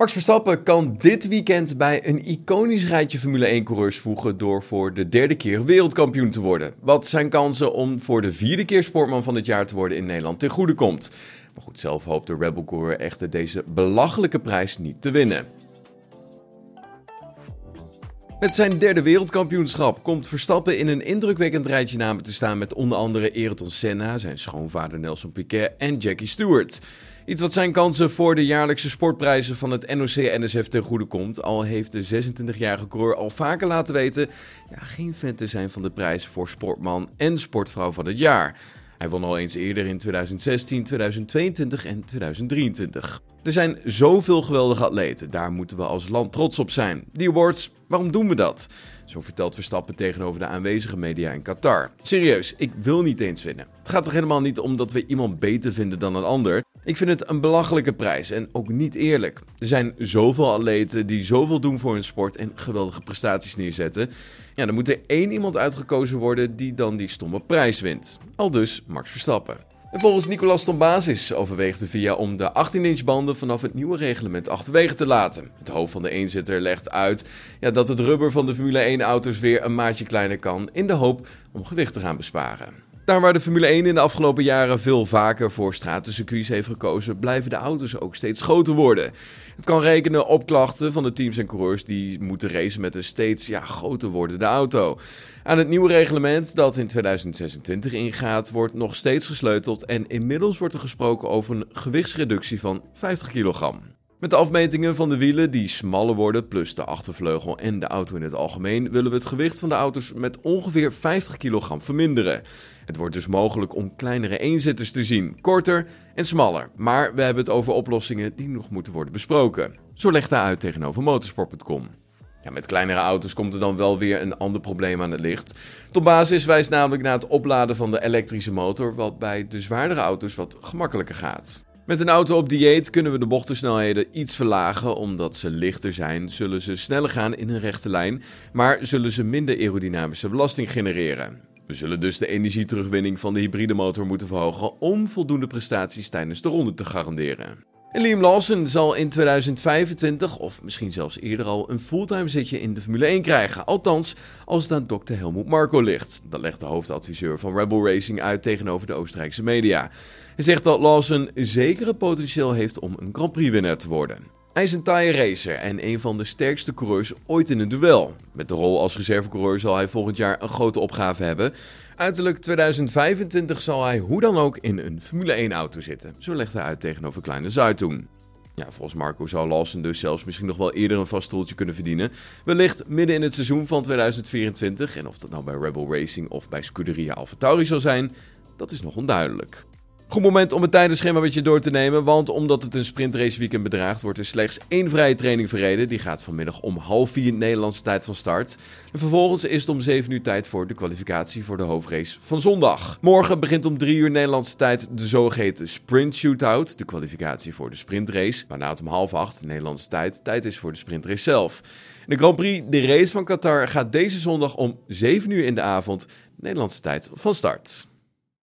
Max Verstappen kan dit weekend bij een iconisch rijtje Formule 1-coureurs voegen door voor de derde keer wereldkampioen te worden. Wat zijn kansen om voor de vierde keer sportman van het jaar te worden in Nederland ten goede komt. Maar goed, zelf hoopt de Rebel Coureur echter deze belachelijke prijs niet te winnen. Met zijn derde wereldkampioenschap komt Verstappen in een indrukwekkend rijtje namen te staan met onder andere Ayrton Senna, zijn schoonvader Nelson Piquet en Jackie Stewart. Iets wat zijn kansen voor de jaarlijkse sportprijzen van het NOC-NSF ten goede komt. Al heeft de 26-jarige coureur al vaker laten weten ja, geen fan te zijn van de prijs voor sportman en sportvrouw van het jaar. Hij won al eens eerder in 2016, 2022 en 2023. Er zijn zoveel geweldige atleten, daar moeten we als land trots op zijn. Die awards, waarom doen we dat? Zo vertelt Verstappen tegenover de aanwezige media in Qatar. Serieus, ik wil niet eens winnen. Het gaat toch helemaal niet om dat we iemand beter vinden dan een ander. Ik vind het een belachelijke prijs en ook niet eerlijk. Er zijn zoveel atleten die zoveel doen voor hun sport en geweldige prestaties neerzetten. Ja, dan moet er één iemand uitgekozen worden die dan die stomme prijs wint. Al dus Max Verstappen. En volgens Nicolas Tombasis overweegt de VIA om de 18-inch banden vanaf het nieuwe reglement achterwege te laten. Het hoofd van de eenzitter legt uit ja, dat het rubber van de Formule 1-auto's weer een maatje kleiner kan, in de hoop om gewicht te gaan besparen. Daar waar de Formule 1 in de afgelopen jaren veel vaker voor stratencircuits heeft gekozen, blijven de auto's ook steeds groter worden. Het kan rekenen op klachten van de teams en coureurs die moeten racen met een steeds ja, groter wordende auto. Aan het nieuwe reglement dat in 2026 ingaat, wordt nog steeds gesleuteld en inmiddels wordt er gesproken over een gewichtsreductie van 50 kilogram. Met de afmetingen van de wielen die smaller worden, plus de achtervleugel en de auto in het algemeen, willen we het gewicht van de auto's met ongeveer 50 kilogram verminderen. Het wordt dus mogelijk om kleinere eenzitters te zien, korter en smaller. Maar we hebben het over oplossingen die nog moeten worden besproken. Zo legt hij uit tegenover motorsport.com. Ja, met kleinere auto's komt er dan wel weer een ander probleem aan het licht. Tot basis wijst namelijk naar het opladen van de elektrische motor, wat bij de zwaardere auto's wat gemakkelijker gaat. Met een auto op dieet kunnen we de bochtensnelheden iets verlagen. Omdat ze lichter zijn, zullen ze sneller gaan in een rechte lijn, maar zullen ze minder aerodynamische belasting genereren. We zullen dus de energieterugwinning van de hybride motor moeten verhogen om voldoende prestaties tijdens de ronde te garanderen. Liam Lawson zal in 2025, of misschien zelfs eerder al, een fulltime zitje in de Formule 1 krijgen. Althans, als het aan dokter Helmoet Marco ligt. Dat legt de hoofdadviseur van Rebel Racing uit tegenover de Oostenrijkse media. Hij zegt dat Lawson zeker het potentieel heeft om een Grand Prix-winnaar te worden. Hij is een taaie racer en een van de sterkste coureurs ooit in een duel. Met de rol als reservecoureur zal hij volgend jaar een grote opgave hebben. Uiterlijk 2025 zal hij hoe dan ook in een Formule 1-auto zitten. Zo legt hij uit tegenover Kleine Zuidtoen. Ja, volgens Marco zou Lawson dus zelfs misschien nog wel eerder een vast stoeltje kunnen verdienen. Wellicht midden in het seizoen van 2024. En of dat nou bij Rebel Racing of bij Scuderia AlphaTauri zal zijn, dat is nog onduidelijk. Goed moment om het tijdenschema met je door te nemen, want omdat het een sprintraceweekend bedraagt, wordt er slechts één vrije training verreden. Die gaat vanmiddag om half vier Nederlandse tijd van start. En vervolgens is het om 7 uur tijd voor de kwalificatie voor de hoofdrace van zondag. Morgen begint om 3 uur Nederlandse tijd de zogeheten sprint shootout, de kwalificatie voor de sprintrace, waarna het om half acht Nederlandse tijd tijd is voor de sprintrace zelf. De Grand Prix, de race van Qatar, gaat deze zondag om 7 uur in de avond Nederlandse tijd van start.